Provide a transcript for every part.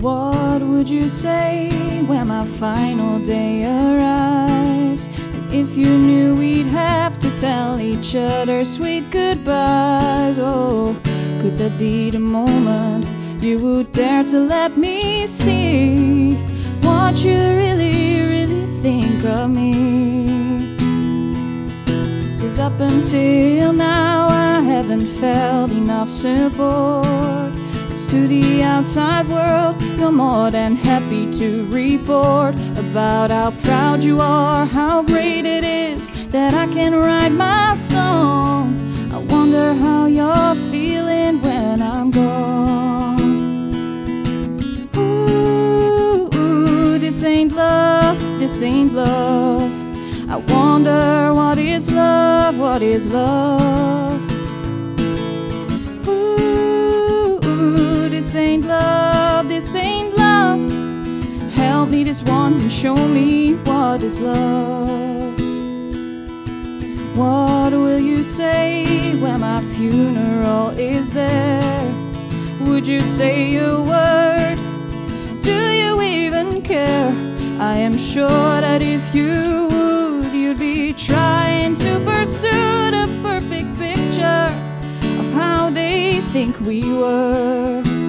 What would you say when my final day arrives? And if you knew we'd have to tell each other sweet goodbyes, oh, could that be the moment you would dare to let me see what you really, really think of me? Cause up until now, I haven't felt enough support. To the outside world, you're more than happy to report about how proud you are, how great it is that I can write my song. I wonder how you're feeling when I'm gone. Ooh, ooh, this ain't love, this ain't love. I wonder what is love, what is love. This once and show me what is love. What will you say when my funeral is there? Would you say a word? Do you even care? I am sure that if you would, you'd be trying to pursue the perfect picture of how they think we were.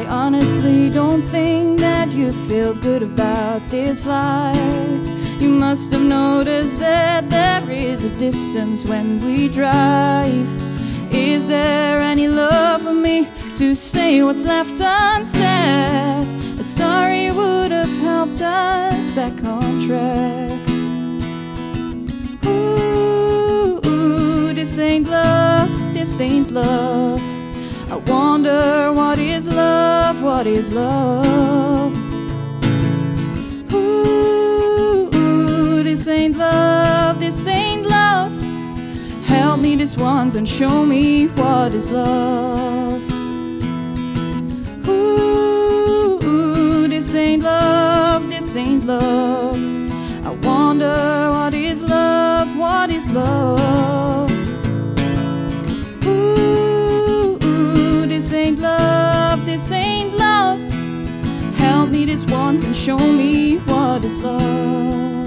I honestly don't think that you feel good about this life. You must have noticed that there is a distance when we drive. Is there any love for me to say what's left unsaid? A sorry would have helped us back on track. Ooh, ooh, this ain't love, this ain't love. I wonder what is love, is love. Ooh, this ain't love, this ain't love. Help me this once and show me what is love. Ooh, this ain't love, this ain't love. I wonder what is love, what is love. once and show me what is love.